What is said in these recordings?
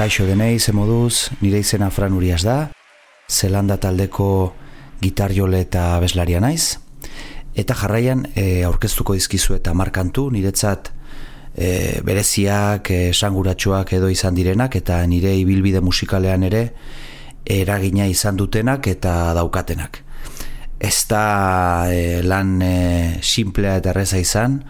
Kaixo denei, ze moduz, nire izena Fran Urias da, Zelanda taldeko gitar jole eta abeslaria naiz, eta jarraian e, aurkeztuko dizkizu eta markantu, niretzat e, bereziak, e, sanguratsuak edo izan direnak, eta nire ibilbide musikalean ere eragina izan dutenak eta daukatenak. Ez da e, lan e, simplea eta erreza izan,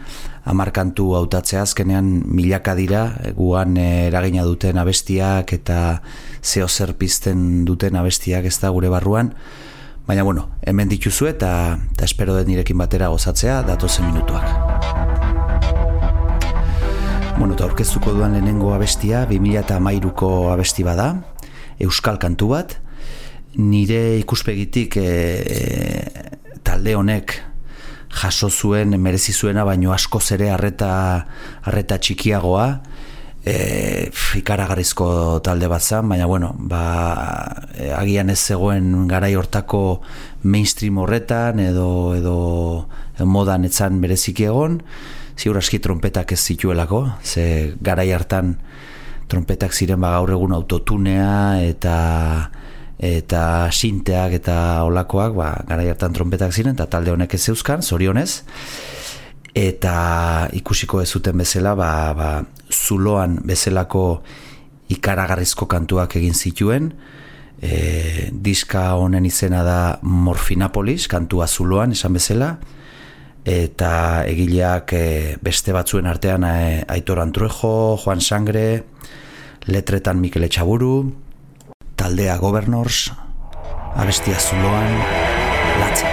amarkantu hautatzea azkenean milaka dira, guan eragina duten abestiak eta zeo zer pizten duten abestiak ez da gure barruan, baina bueno, hemen dituzu eta, eta espero den nirekin batera gozatzea datozen minutuak. Bueno, eta orkestuko duan lehenengo abestia, 2000 eta mairuko abesti bada, Euskal kantu bat, nire ikuspegitik e, talde honek jaso zuen merezi zuena baino asko zere harreta harreta txikiagoa. E, ikaragarrizko talde bat zan, baina bueno, ba, e, agian ez zegoen garai hortako mainstream horretan edo, edo, modan etzan berezik egon, ziur aski trompetak ez zituelako, ze garai hartan trompetak ziren ba, gaur egun autotunea eta eta sinteak eta olakoak ba, gara hartan trompetak ziren eta talde honek ez zeuzkan, zorionez. Eta ikusiko ez zuten bezala ba, ba, zuloan bezalako ikaragarrizko kantuak egin zituen. E, diska honen izena da Morfinapolis, kantua zuloan esan bezala. Eta egileak e, beste batzuen artean e, Aitor Antruejo, Juan Sangre letretan Mikel Etxaburu taldea Governors, abestia zuloan, latza.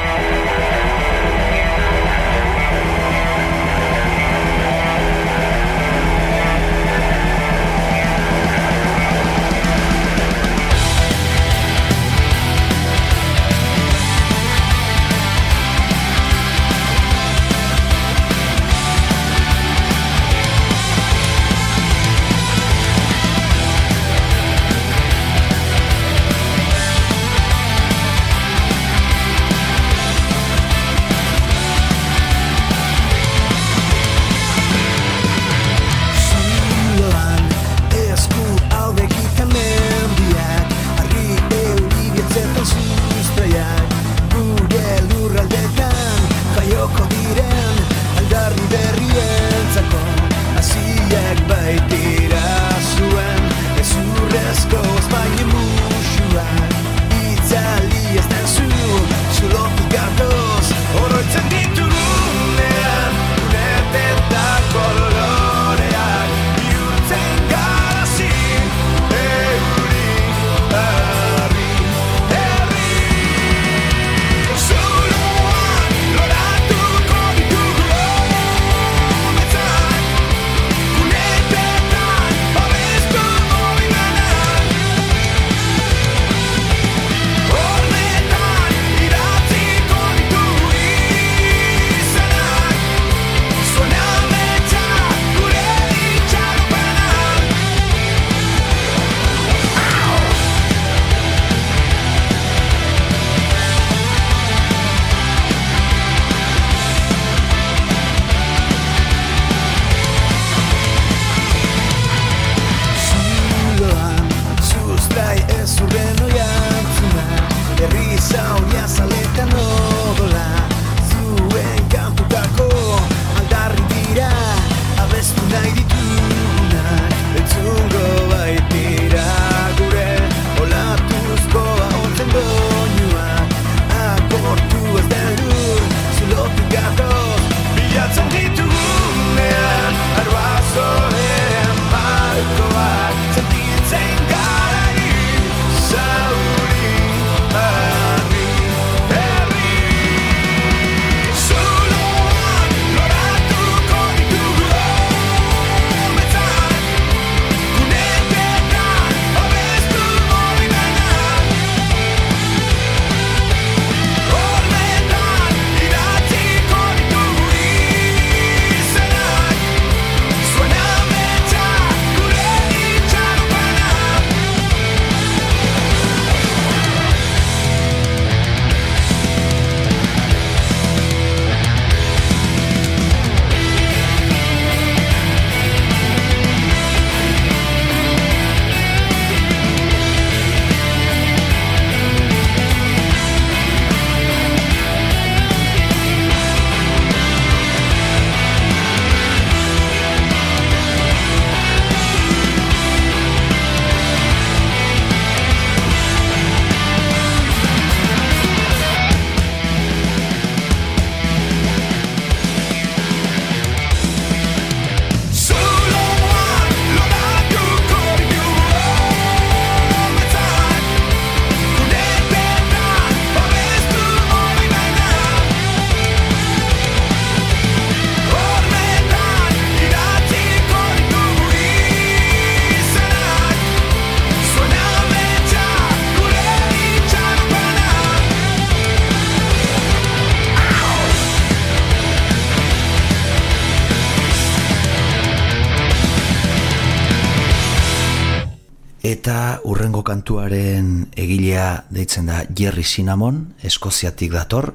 Kantuaren egilea deitzen da Jerry Cinnamon, Eskoziatik dator.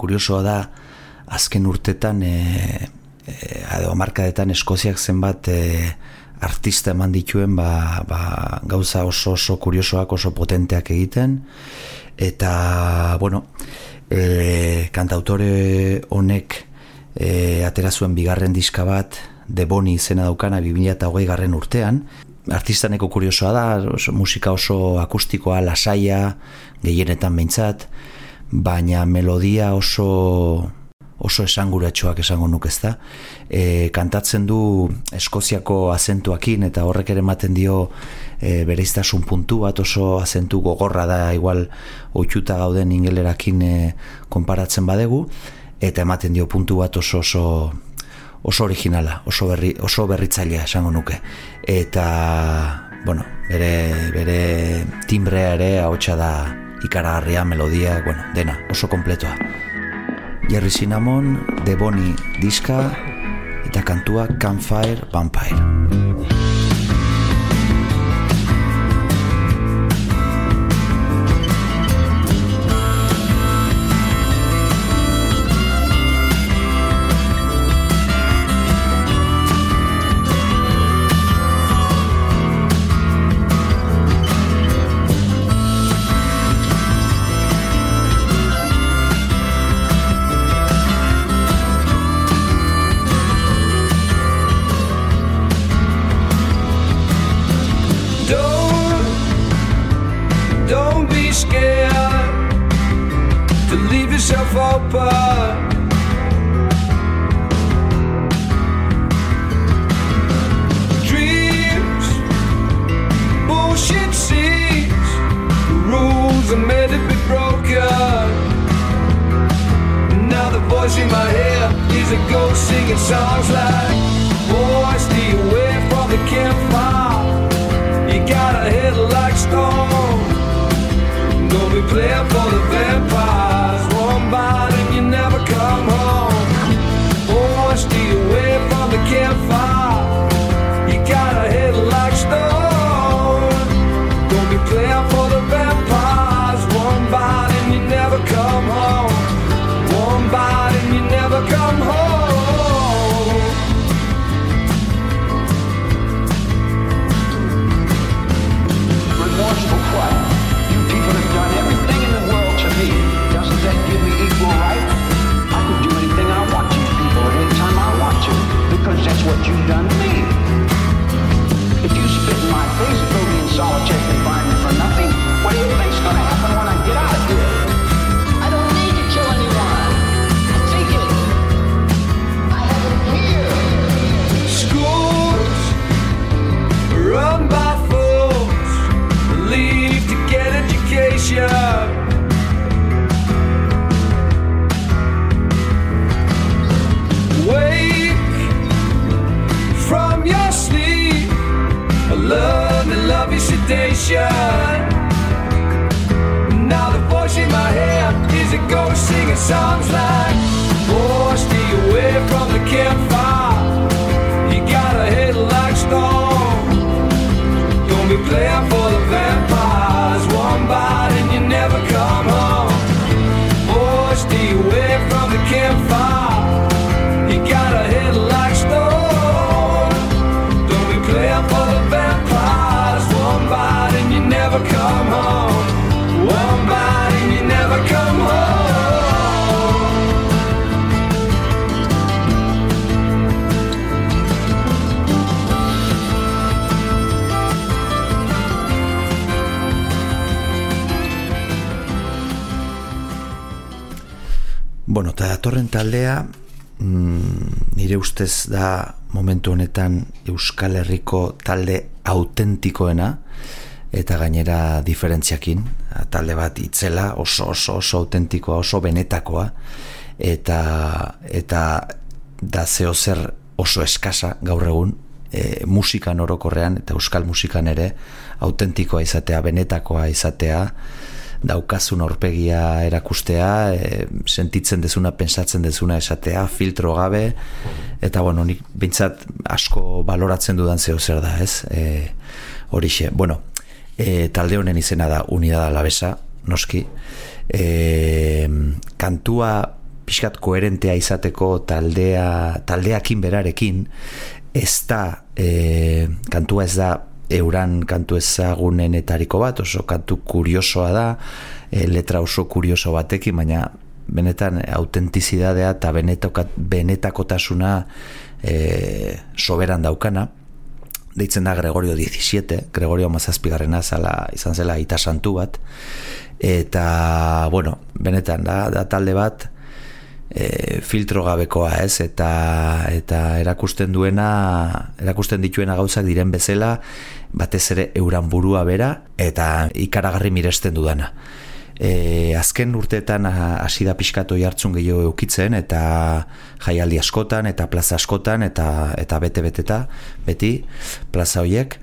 Kuriosoa da, azken urtetan, e, e, edo markadetan Eskoziak zenbat e, artista eman dituen ba, ba, gauza oso oso kuriosoak, oso potenteak egiten. Eta, bueno, e, kantautore honek e, atera zuen bigarren diska bat, de Boni izena daukana 2008 garren urtean, artistaneko kuriosoa da, oso, musika oso akustikoa, lasaia, gehienetan behintzat, baina melodia oso oso esanguratxoak esango nuk ez da. E, kantatzen du Eskoziako azentuakin eta horrek ere ematen dio e, bereiztasun puntu bat oso azentu gogorra da igual oitxuta gauden ingelerakin e, konparatzen badegu eta ematen dio puntu bat oso oso oso originala, oso berri, oso berritzailea esango nuke. Eta bueno, bere bere timbrea ere ahotsa da ikaragarria melodia, bueno, dena, oso kompletoa. Jerry Cinnamon, The Bonnie diska eta kantua Campfire Vampire. Don't be playing. songs like Wash stay away from the campfire datorren taldea mm, nire ustez da momentu honetan Euskal Herriko talde autentikoena eta gainera diferentziakin talde bat itzela oso oso oso autentikoa oso benetakoa eta eta da zeo zer oso eskasa gaur egun e, musikan orokorrean eta euskal musikan ere autentikoa izatea benetakoa izatea daukazun aurpegia erakustea, e, sentitzen dezuna, pensatzen dezuna esatea, filtro gabe, eta bueno, nik bintzat asko baloratzen dudan zeo zer da, ez? E, horixe, bueno, e, talde honen izena da Unidad Alavesa, noski. E, kantua pixkat koherentea izateko taldea, taldeakin berarekin, ez da, e, kantua ez da euran kantu ezagunenetariko bat, oso kantu kuriosoa da, e, letra oso kurioso batekin, baina benetan autentizidadea eta benetakotasuna e, soberan daukana. Deitzen da Gregorio 17 Gregorio mazazpigarrena zala, izan zela ita santu bat. Eta bueno, benetan da, da talde bat e, filtro gabekoa ez? Eta eta erakusten duena erakusten dituena gauzak diren bezala batez ere euran burua bera eta ikaragarri miresten dudana. E, azken urteetan hasi da pixkatu jartzun gehiago eukitzen eta jaialdi askotan eta plaza askotan eta eta bete beteta beti plaza hoiek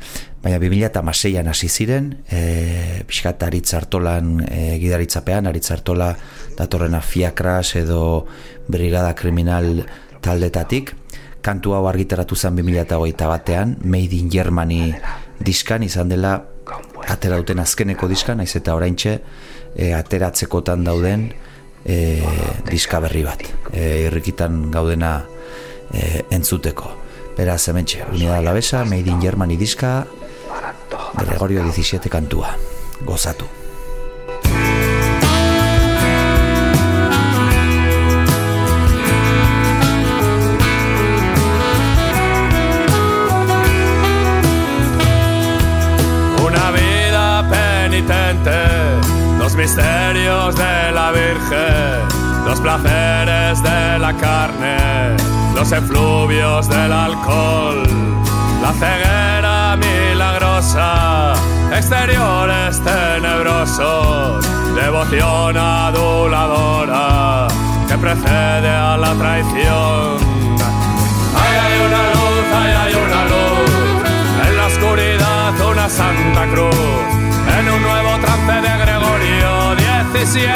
baina 2006an hasi ziren e, pixkat aritzartolan e, gidaritzapean aritzartola datorrena fiakras edo brigada kriminal taldetatik. Kantu hau argitaratu zen 2008 batean Made in Germany diskan izan dela atera duten azkeneko diskan, naiz eta oraintxe e, ateratzekotan dauden e, diska berri bat. E, irrikitan gaudena e, entzuteko. Beraz hementxe, unida labesa Made in Germany diska Gregorio 17 kantua gozatu. Una vida penitente los misterios de la Virgen, los placeres de la carne, los efluvios del alcohol, la ceguera exteriores tenebrosos, devoción aduladora que precede a la traición. Ay, hay una luz, ay, hay una luz, en la oscuridad una santa cruz en un nuevo trance de Gregorio 17.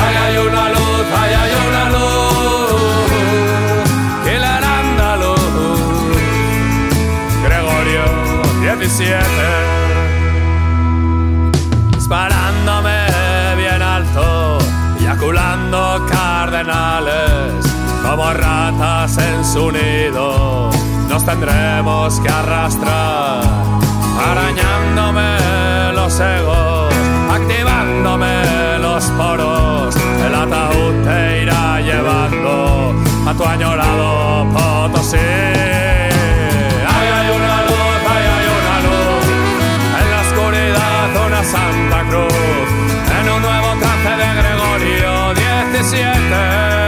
Ay, hay una luz, ay, hay una luz, 17. Disparándome bien alto, eyaculando cardenales, como ratas en su nido nos tendremos que arrastrar, arañándome los egos, activándome los poros, el ataúd te irá llevando a tu añorado Potosí. Santa Cruz, en un nuevo trance de Gregorio 17.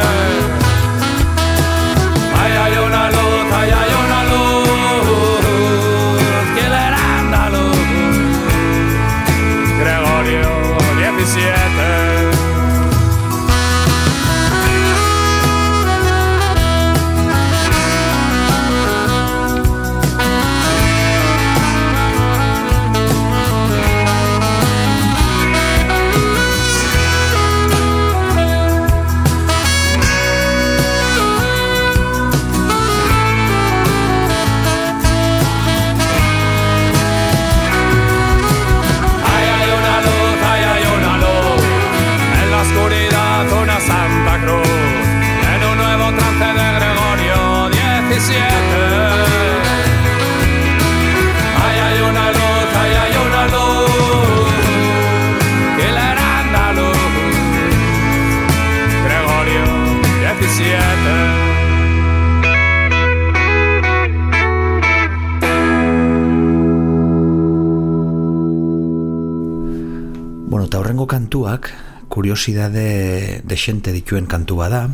Kantuak kuriosidade desente dituen kantu bada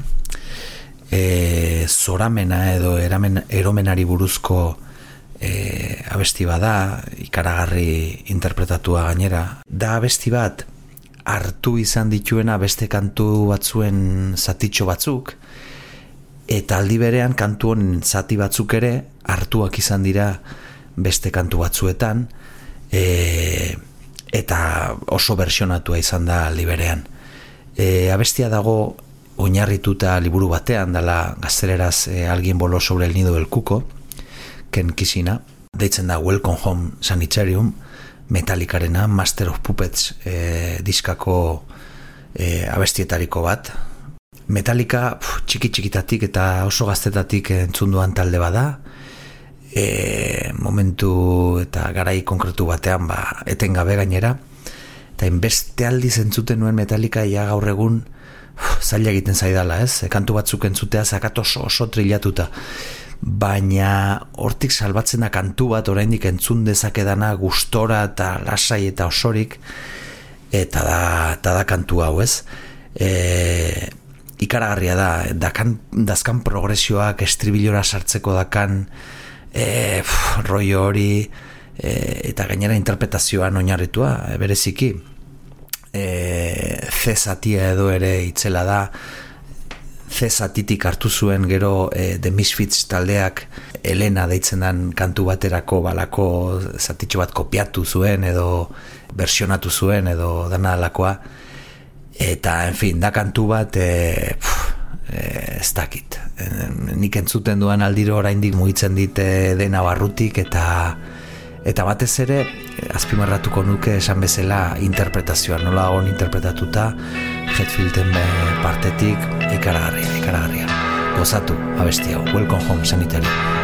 e, zoramena edo eramen, eromenari buruzko e, abesti bada ikaragarri interpretatua gainera. Da abesti bat hartu izan dituena beste kantu batzuen zatitxo batzuk eta aldi berean kantu honen zati batzuk ere hartuak izan dira beste kantu batzuetan e, eta oso versionatua izan da liberean. E, abestia dago oinarrituta liburu batean dela gazteleraz e, alguien bolo sobre el nido del kuko ken kisina deitzen da Welcome Home Sanitarium, Metallicarena, Master of Puppets e, diskako e, abestietariko bat. Metallica pf, txiki txikitatik eta oso gaztetatik entzunduan talde bada, e, momentu eta garai konkretu batean ba, etengabe gainera, eta inbeste aldiz entzuten nuen Metallica ia gaur egun zaila egiten zaidala, ez? E, kantu batzuk entzutea zakat oso, oso trillatuta. Baina hortik salbatzen da kantu bat oraindik entzun dezakedana gustora eta lasai eta osorik eta da, eta da kantu hau ez? E, ikaragarria da dakan, dazkan progresioak estribilora sartzeko dakan e, roi hori e, eta gainera interpretazioan oinarritua e, bereziki e, zezatia edo ere itzela da zatitik hartu zuen gero e, The Misfits taldeak Elena deitzen den kantu baterako balako zatitxo bat kopiatu zuen edo versionatu zuen edo dana alakoa eta en fin, da kantu bat e, e, ez dakit e, nik entzuten duan aldiro oraindik mugitzen dite dena barrutik eta eta batez ere azpimarratuko nuke esan bezala interpretazioa nola on interpretatuta Hetfielden partetik ikaragarria, ikaragarria. Gozatu, abestia, welcome home sanitary.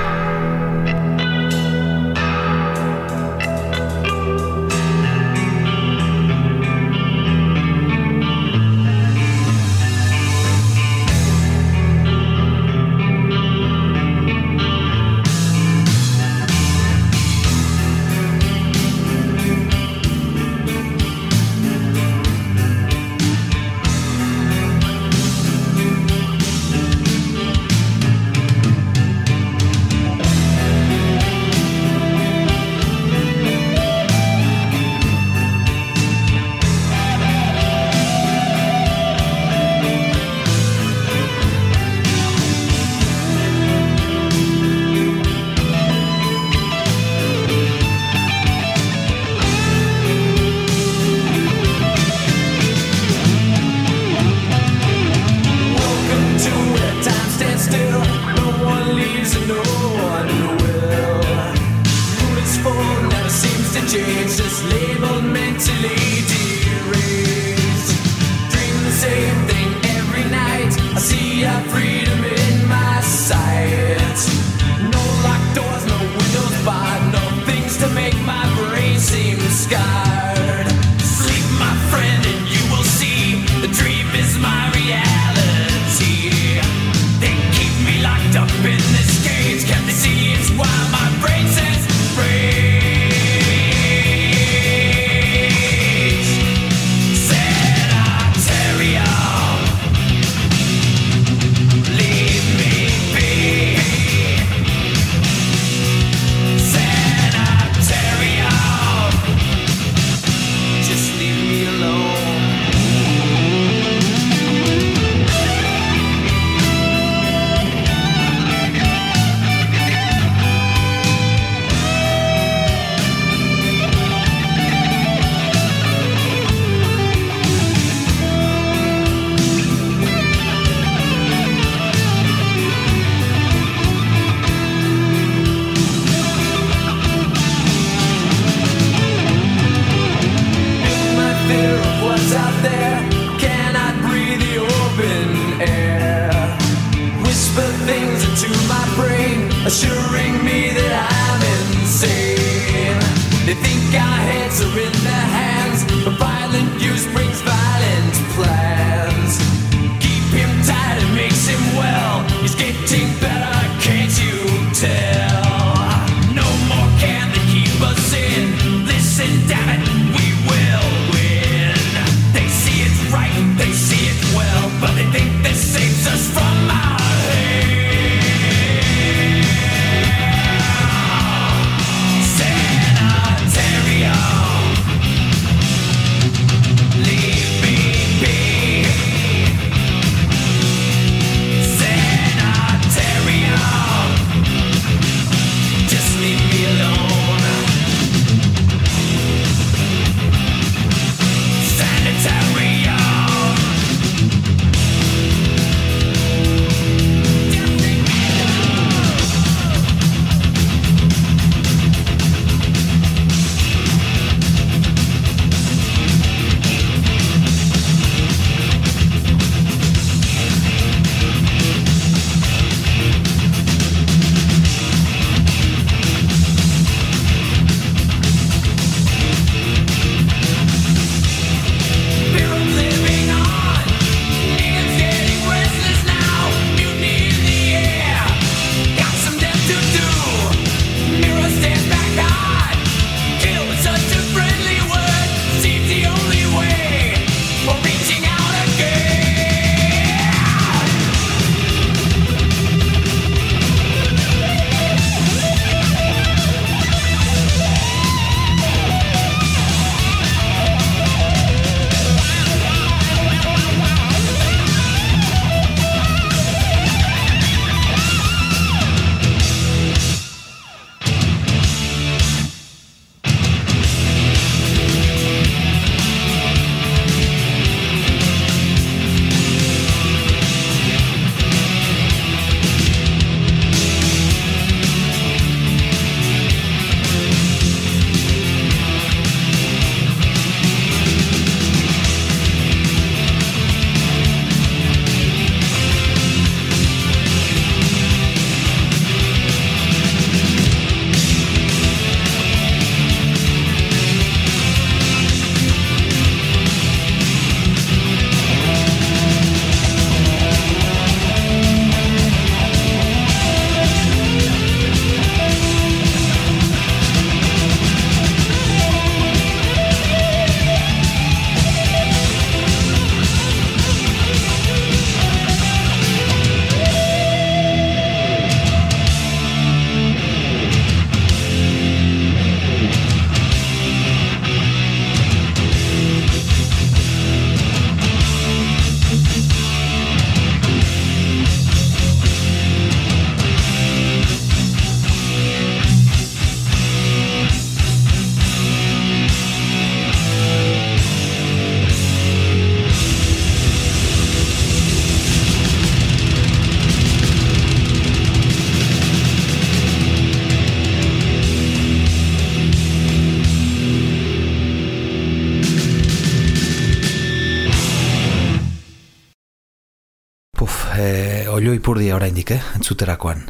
Eh, entzuterakoan.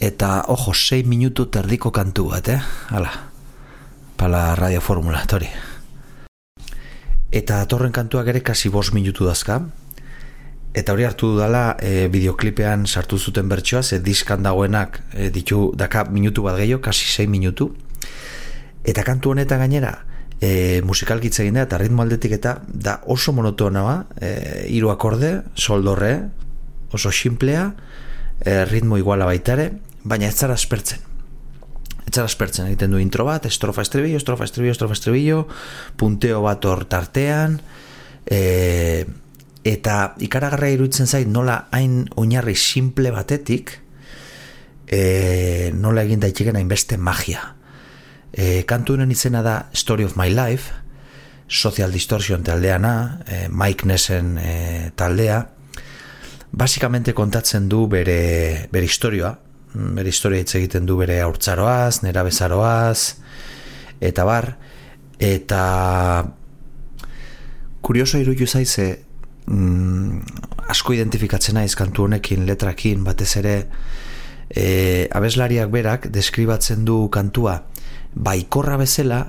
Eta, ojo, 6 minutu terdiko kantu bat, eh? Hala, pala radioformula, tori. Eta torren kantuak ere kasi 5 minutu dazka. Eta hori hartu dudala e, videoklipean sartu zuten bertsoa, ze diskan dagoenak e, ditu daka minutu bat gehiago, kasi 6 minutu. Eta kantu honetan gainera, e, musikalkitza egin da, eta ritmo aldetik eta da oso monotonoa, e, iru akorde, soldorre, oso simplea, e, ritmo iguala baitare, baina ez zara aspertzen. Ez zara aspertzen, egiten du intro bat, estrofa estribillo, estrofa estribillo, estrofa estribillo, punteo bat hor tartean, e, eta ikaragarra iruditzen zait nola hain oinarri simple batetik, e, nola egin daitxeken hainbeste magia. E, kantu izena da Story of My Life, Social Distortion taldeana, e, Mike Nessen e, taldea, basikamente kontatzen du bere, bere historioa, bere historia hitz egiten du bere aurtzaroaz, nera bezaroaz, eta bar, eta kurioso iruditu zaize, mm, asko identifikatzen naiz kantu honekin, letrakin, batez ere, e, abeslariak berak deskribatzen du kantua, baikorra bezala,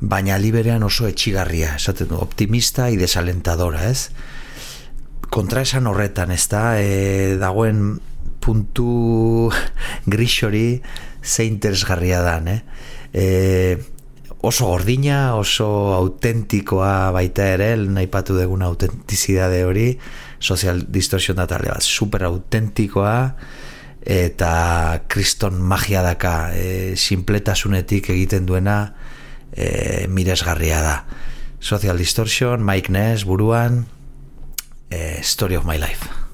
baina liberean oso etxigarria, esaten du, optimista y desalentadora, ez? Kontra esan horretan, ez da, e, dagoen puntu grisori ze interesgarria dan, eh? E, oso gordina, oso autentikoa baita ere, naipatu degun autentizidade hori, social distorsion da bat, super autentikoa, eta kriston magia daka. E, simpletasunetik egiten duena e, miresgarria da. Social Distortion, Mike Ness buruan e, Story of My Life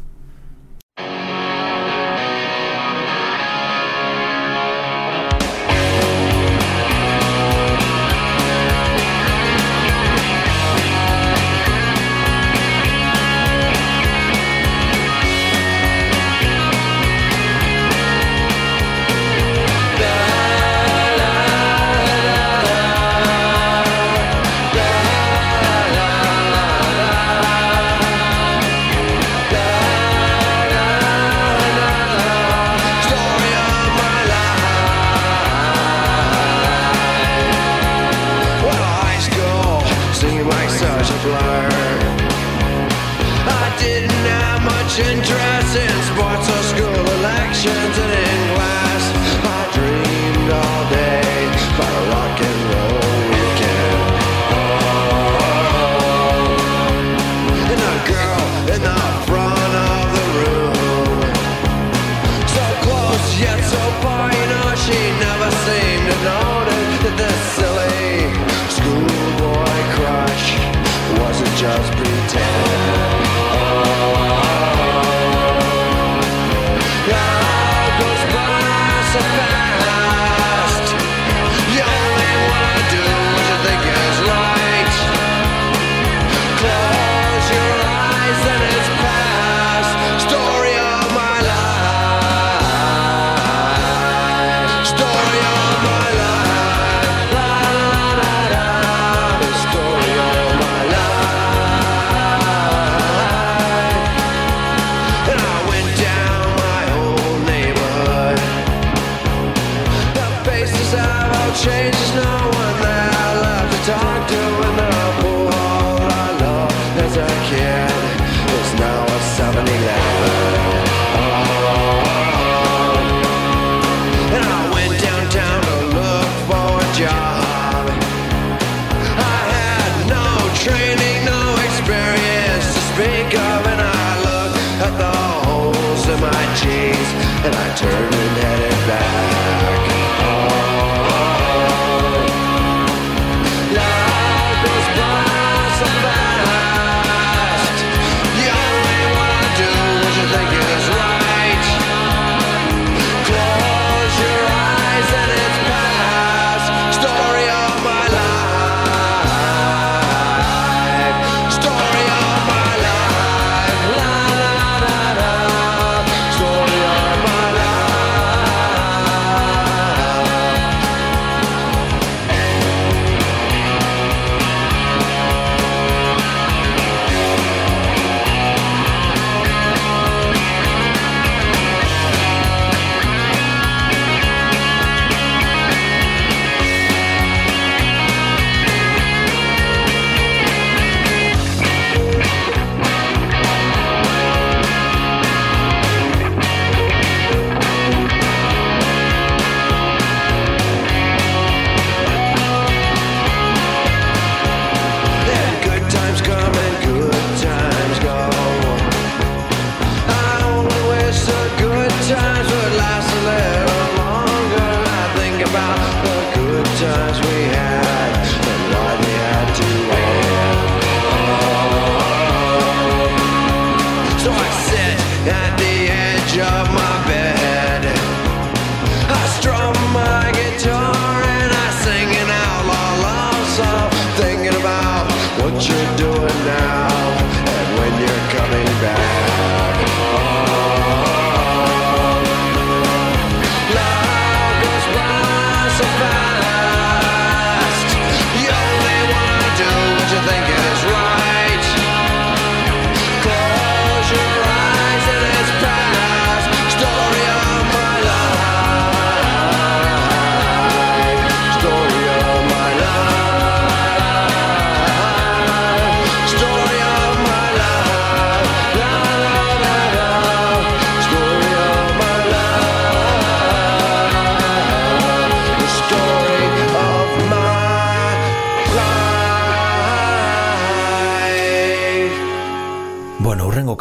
my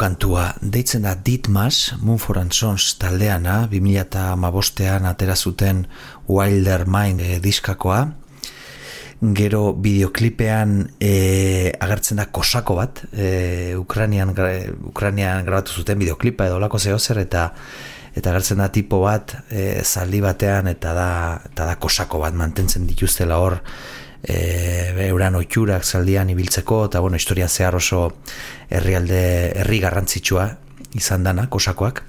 kantua, deitzen da Ditmas, Moonford and Sons taldeana, 2008an atera zuten Wilder Mind e, diskakoa, gero videoklipean e, agertzen da kosako bat, e, Ukranian, Ukranian grabatu zuten videoklipa edo lako zehozer, eta eta agertzen da tipo bat e, zaldi batean eta da, eta da kosako bat mantentzen dituztela hor e, euran oitxurak zaldian ibiltzeko eta bueno, historia zehar oso herrialde herri garrantzitsua izan dana kosakoak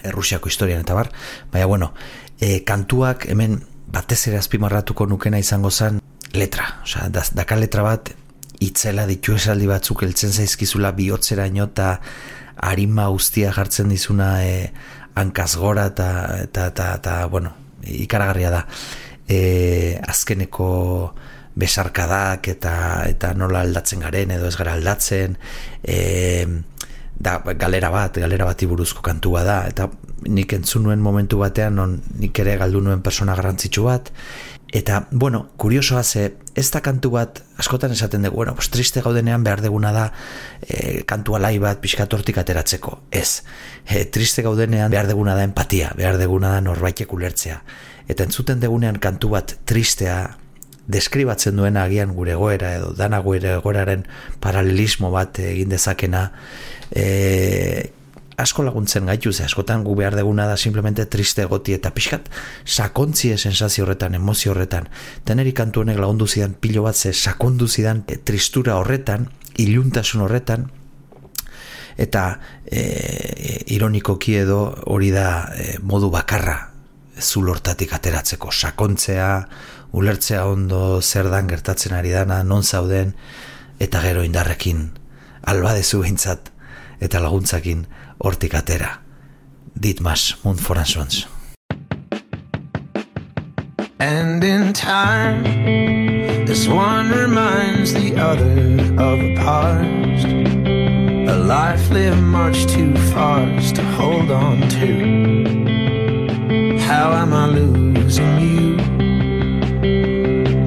Errusiako historian eta bar. Baina bueno, e, kantuak hemen batez ere azpimarratuko nukena izango zen letra, osea, daka letra bat itzela ditu esaldi batzuk eltzen zaizkizula bihotzera eta harima guztia jartzen dizuna e, hankaz gora eta, eta, eta, eta, bueno, ikaragarria da e, azkeneko besarkadak eta eta nola aldatzen garen edo ez gara aldatzen e, da galera bat, galera bati buruzko kantua da eta nik entzun nuen momentu batean non nik ere galdu nuen persona garrantzitsu bat Eta, bueno, kuriosoa ze, ez da kantu bat, askotan esaten dugu, bueno, pues, triste gaudenean behar deguna da e, kantu alai bat pixkatortik ateratzeko. Ez, e, triste gaudenean behar deguna da empatia, behar deguna da norbaitek ulertzea. Eta entzuten degunean kantu bat tristea, deskribatzen duen agian gure goera edo dana gure goeraren paralelismo bat egin dezakena e, asko laguntzen gaitu ze askotan gu behar deguna da simplemente triste goti eta pixkat sakontzie sensazio horretan, emozio horretan. Teneri kantu honek lagundu zidan pilo bat ze sakondu zidan e, tristura horretan iluntasun horretan eta e, ironikoki edo hori da e, modu bakarra zulortatik ateratzeko sakontzea ulertzea ondo zer dan gertatzen ari dana non zauden eta gero indarrekin albadezu behintzat eta laguntzakin hortik atera. Ditmas, Mund for Ansons. And in time, this one reminds the other of a past. A life lived much too fast to hold on to. How am I losing you?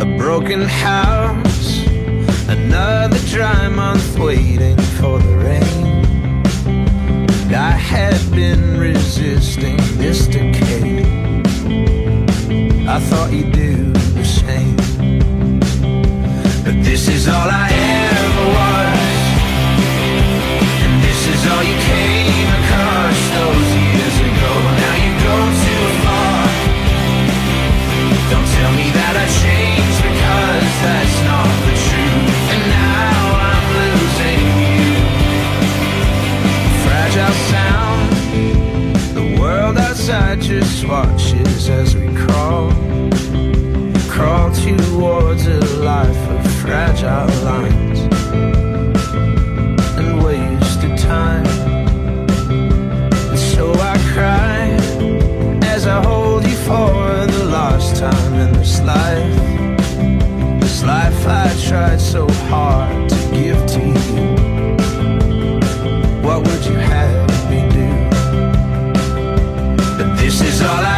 A broken house, another dry month waiting for the rain. I had been resisting this decay. I thought you'd do watches as we crawl, crawl towards a life of fragile lines and wasted time. And so I cry as I hold you for the last time in this life. This life I tried so hard to give to you what would you have me do? But this is all I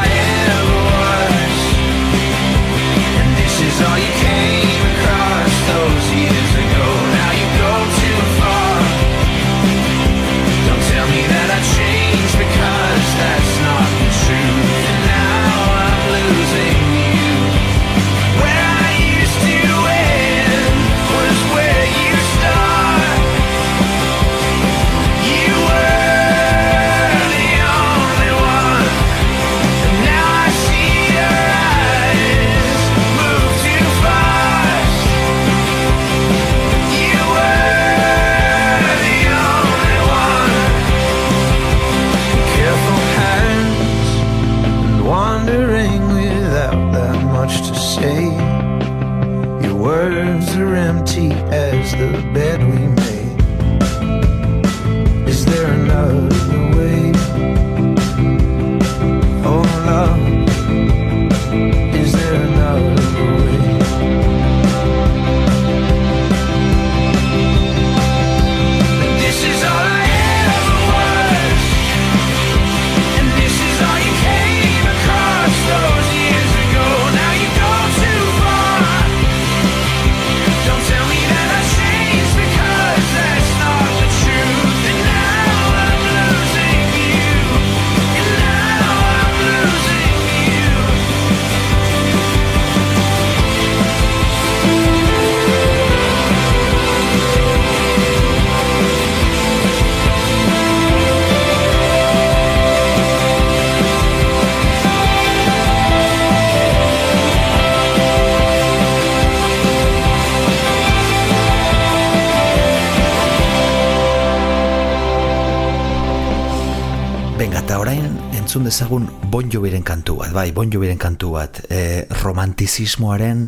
dezagun Bon Joviren kantu bat, bai, Bon Joviren kantu bat, e, romantizismoaren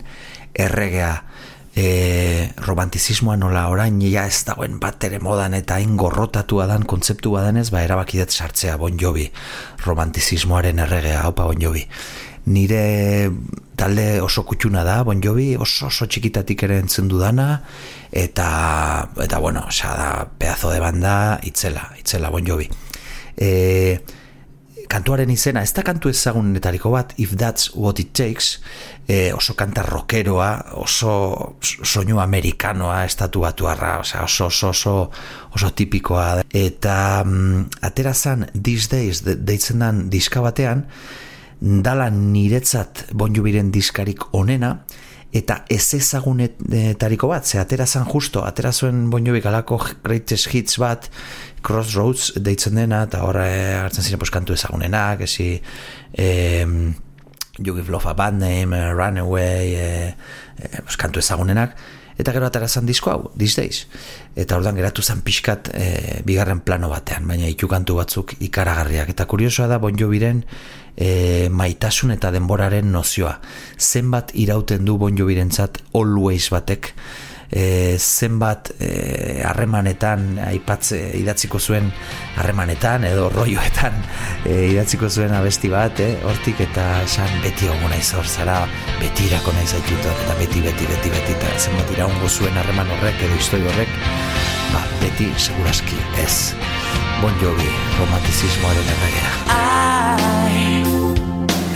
erregea, e, romantizismoa nola orain ja ez dagoen bat ere modan eta ingorrotatua dan kontzeptu badanez, ba, erabakidet sartzea Bon Jovi, romantizismoaren erregea, opa Bon Jovi. Nire talde oso kutxuna da, Bon Jovi, oso, oso txikitatik ere entzun dudana, eta, eta bueno, osa da, pedazo de banda, itzela, itzela Bon Jovi. E, kantuaren izena, ez da kantu ezagunetariko bat, If That's What It Takes, e, oso kanta rockeroa, oso soinu amerikanoa, estatu batuarra, oso, oso, oso, oso tipikoa. Eta mm, aterazan These Days, deitzen dan diska batean, dala niretzat bonjubiren diskarik onena, eta ez ezagunetariko bat, ze atera zan justo, atera zuen bonjobi galako greatest hits bat, crossroads deitzen dena, eta horra e, hartzen ziren poskantu ezagunenak, ezi e, You Give Love a Bad Name, uh, Runaway, e, e, poskantu ezagunenak, eta gero atera zan disko hau, These Days. Eta ordan geratu zan pixkat e, bigarren plano batean, baina itukantu batzuk ikaragarriak. Eta kuriosoa da Bon Joviren e, maitasun eta denboraren nozioa. Zenbat irauten du Bon Jovirentzat always batek, e, zenbat e, harremanetan aipatze idatziko zuen harremanetan edo roioetan e, idatziko zuen abesti bat, eh, hortik eta esan beti hongo naiz hor zara, beti irako naiz aitutu eta beti, beti, beti, beti, eta zenbat iraungo zuen harreman horrek edo histoi horrek, ba, beti seguraski ez. Bon Jovi, romantizismoaren erregea. I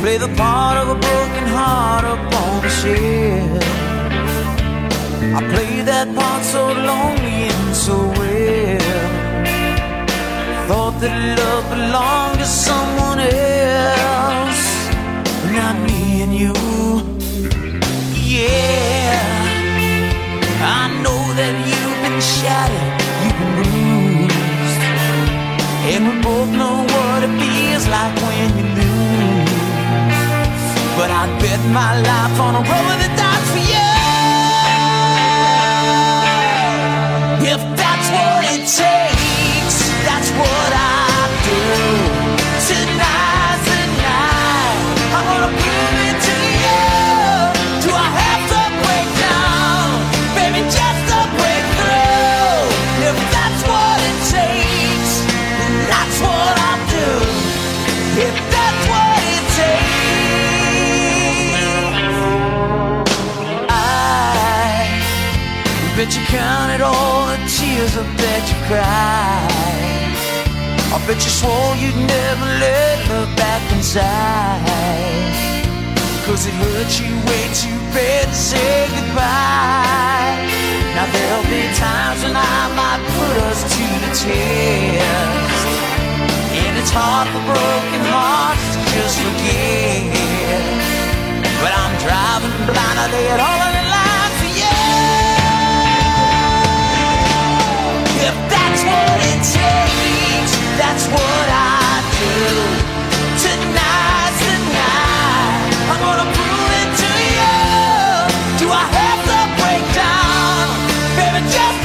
play the part of a broken heart upon the ship I played that part so lonely and so well. Thought that love belonged to someone else, not me and you. Yeah, I know that you've been shattered, you've been bruised, and we both know what it feels like when you lose. But I'd bet my life on a roll of the dice for you. takes. That's what I do. Tonight's the night. I'm gonna prove it to you. Do I have to break down? Baby, just a breakthrough. If that's what it takes, then that's what I do. If that's what it takes. I bet you counted all the tears of bet you cried I bet you swore you'd never let back inside. Cause it hurt you way too bad to say goodbye. Now there'll be times when I might put us to the test. And it's hard for broken hearts to just forget. But I'm driving blind, I lay it That's what I do. I'm gonna prove it to you. Do I have to break down, baby, just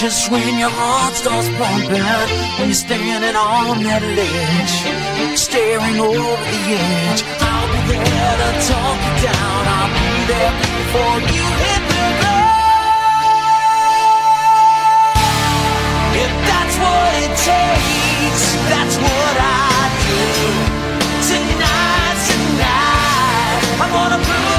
just when your heart starts pumping, when you're standing on that ledge, staring over the edge, I'll be there to talk you down. I'll be there before you hit the ground. If that's what it takes, that's what I do. Tonight's the night. I'm gonna prove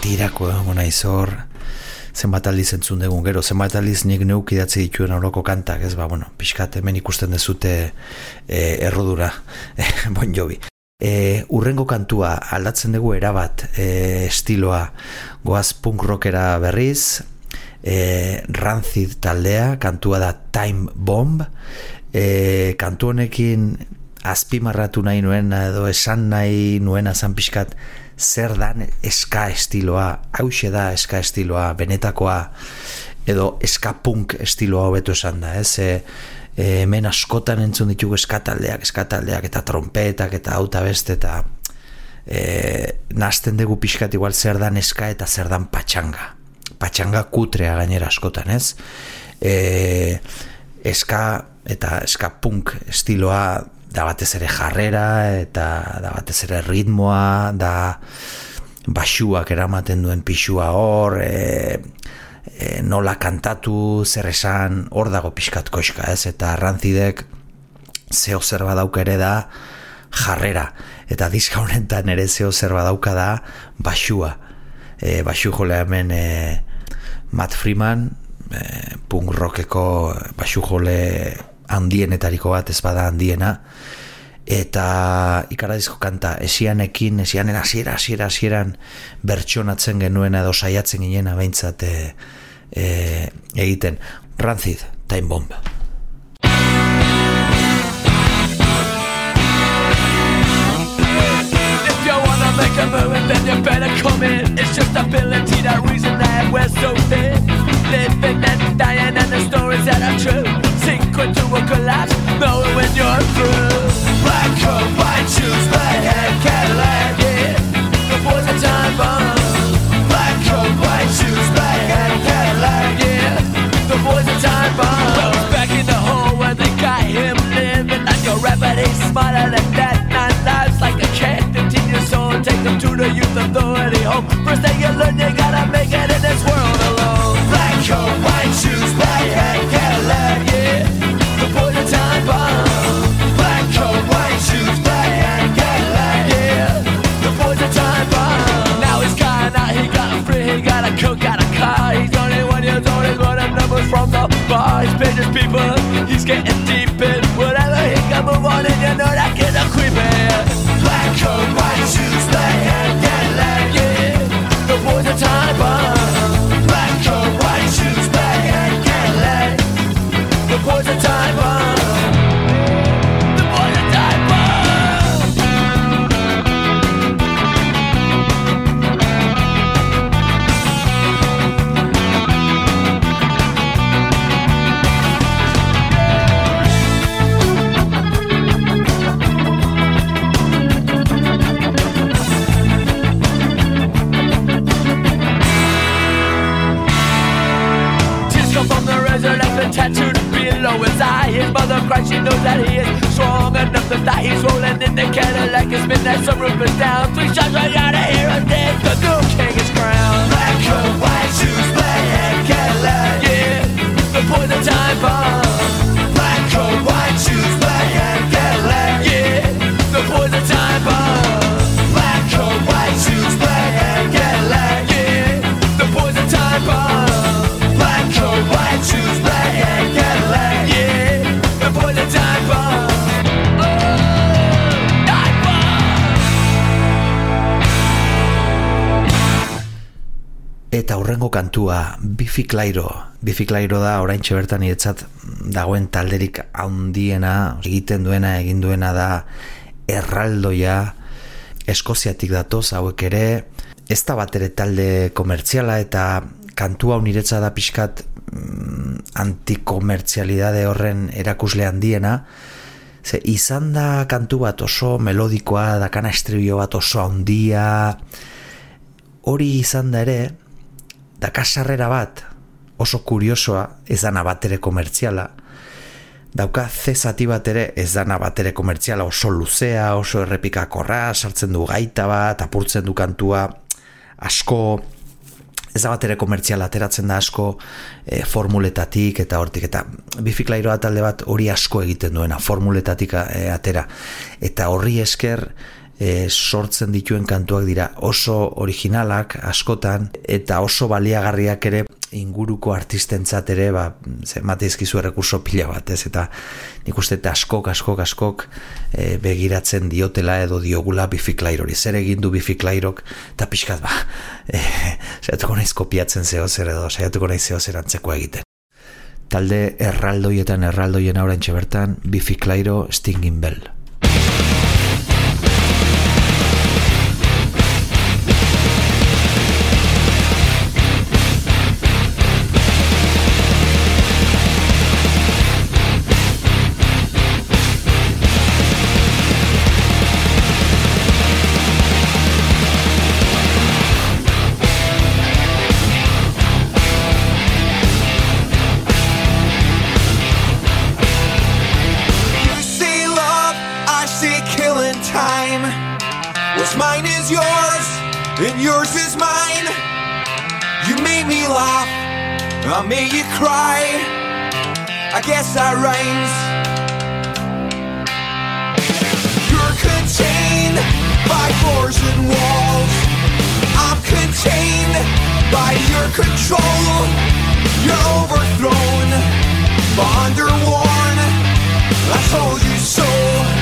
betirako egongo naiz hor zenbat aldiz entzun dugun gero. Zenbat aldiz nik neuk idatzi dituen horoko kantak ez? Ba bueno pixkat hemen ikusten dezute e, errodura e, bon jobi e, urrengo kantua aldatzen dugu erabat e, estiloa goaz punk rockera berriz e, rancid taldea kantua da time bomb. E, kantu honekin azpimarratu nahi nuen edo esan nahi nuen azan pixkat zer dan eska estiloa hause da eska estiloa benetakoa edo eska punk estiloa hobetu esan da ez? E, e, hemen askotan entzun ditugu eskataldeak eskataldeak eta trompetak eta auta beste eta e, nazten dugu pixkat igual zer dan eska eta zer dan patxanga patxanga kutrea gainera askotan ez? E, eska eta eska punk estiloa da batez ere jarrera eta da batez ere ritmoa da basuak eramaten duen pixua hor e, e, nola kantatu zer esan hor dago pixkat koska ez? Eta rantzidek zeo zer badauka ere da jarrera. Eta diska honetan ere zeo zer badauka da basua e, basu jole hemen e, Matt Freeman e, punk rockeko basu jole handienetariko bat ez bada handiena. Eta ikaradizko kanta esianekin, esianen hasiera hasiera hasieran bertsonatzen genuen edo saiatzen ginen abeintzat e, e, egiten. Rancid, Time Bomb. Make a move then you better come in. It's just ability, that reason that we're so thin. Living and dying and the stories that are true sink into a collapse. Knowing when you're through Black coat, white shoes, red hair, Cadillac Yeah, the boys are time bomb Black coat, white shoes, red hair, Cadillac Yeah, the boys are time bomb Well, back in the hole where they got him living like a rapper He's smarter than that. Nine lives like a cat. 15 years old. Take them to the youth authority home. First thing you learn, you gotta make it He's his people, he's getting deep in whatever he can move on, and you know that kid's a creeping. Black coat, white shoes, kantua, Bifi Clairo. Bifi Clairo da, orain bertan iretzat dagoen talderik handiena, egiten duena, egin duena da, erraldoia, eskoziatik datoz, hauek ere, ez da bat ere talde komertziala eta kantua uniretza da pixkat mm, antikomertzialidade horren erakusle handiena, ze izan da kantu bat oso melodikoa, dakana estribio bat oso handia, hori izan da ere, dakasarrera bat oso kuriosoa, ez dana bat ere komertziala, dauka zezati bat ere ez dana bat ere komertziala. Oso luzea, oso errepikakorra, sartzen du gaita bat, apurtzen du kantua, asko. Ez da bat ere komertziala ateratzen da asko e, formuletatik eta hortik. Eta bifiklairoa talde bat hori asko egiten duena formuletatik e, atera. Eta horri esker e, sortzen dituen kantuak dira. Oso originalak askotan eta oso baliagarriak ere inguruko artistentzat ere ba, mateizkizu errekurso pila bat ez? Eta nik uste eta askok askok askok e, begiratzen diotela edo diogula bifiklairori zer egin du bifiklairok eta pixkat ba e, saiatuko naiz kopiatzen zeo zer edo saiatuko naiz zeo zer antzeko egiten. Talde erraldoietan erraldoien aurentxe bertan bifiklairo stinging bell cry. I guess that rhymes. You're contained by floors and walls. I'm contained by your control. You're overthrown, but underworn. I told you so.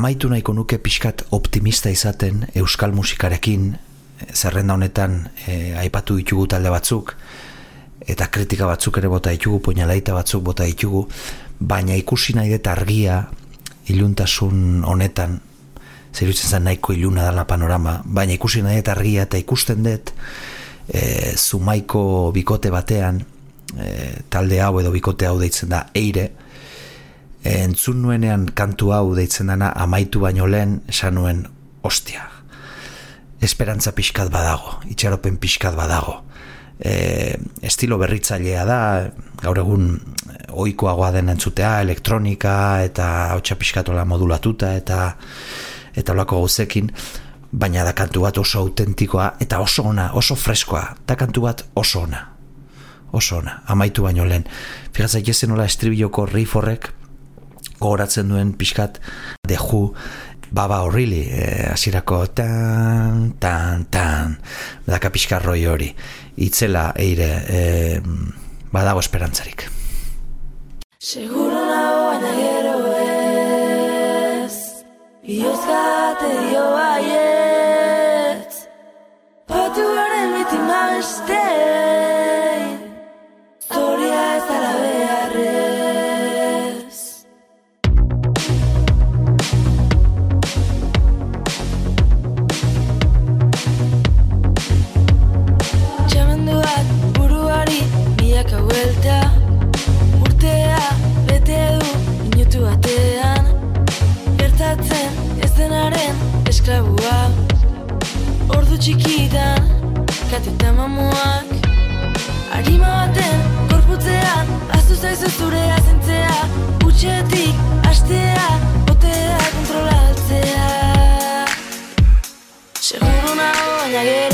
Amaitu nahiko nuke pixkat optimista izaten euskal musikarekin zerrenda honetan e, aipatu ditugu talde batzuk eta kritika batzuk ere bota ditugu, puñalaita batzuk bota ditugu, baina ikusi nahi dut argia iluntasun honetan, zerutzen zen nahiko iluna dala panorama, baina ikusi nahi dut argia eta ikusten dut e, zumaiko bikote batean, e, talde hau edo bikote hau deitzen da eire, entzun nuenean kantu hau deitzen dana amaitu baino lehen esan nuen ostia. Esperantza pixkat badago, itxaropen pixkat badago e, estilo berritzailea da, gaur egun ohikoagoa den entzutea, elektronika eta hautsa pixkatola modulatuta eta eta olako gauzekin, baina da kantu bat oso autentikoa eta oso ona, oso freskoa, da kantu bat oso ona. Oso ona, amaitu baino lehen. Figatza jezen nola estribilloko riff horrek gogoratzen duen pixkat deju baba horrili, eh, asirako tan, tan, tan, daka pixkarroi hori itzela eire e, badago esperantzarik. Seguro nago baina gero ez Biozkate dio baiet Patu garen bitima beste buelta Urtea bete du minutu batean. Gertatzen ez denaren esklabua. Ordu txikitan kateta mamuak. Arima baten gorputzean Aztu zaizu zure azentzea. Utxetik astea Botea kontrolatzea. Seguro nago baina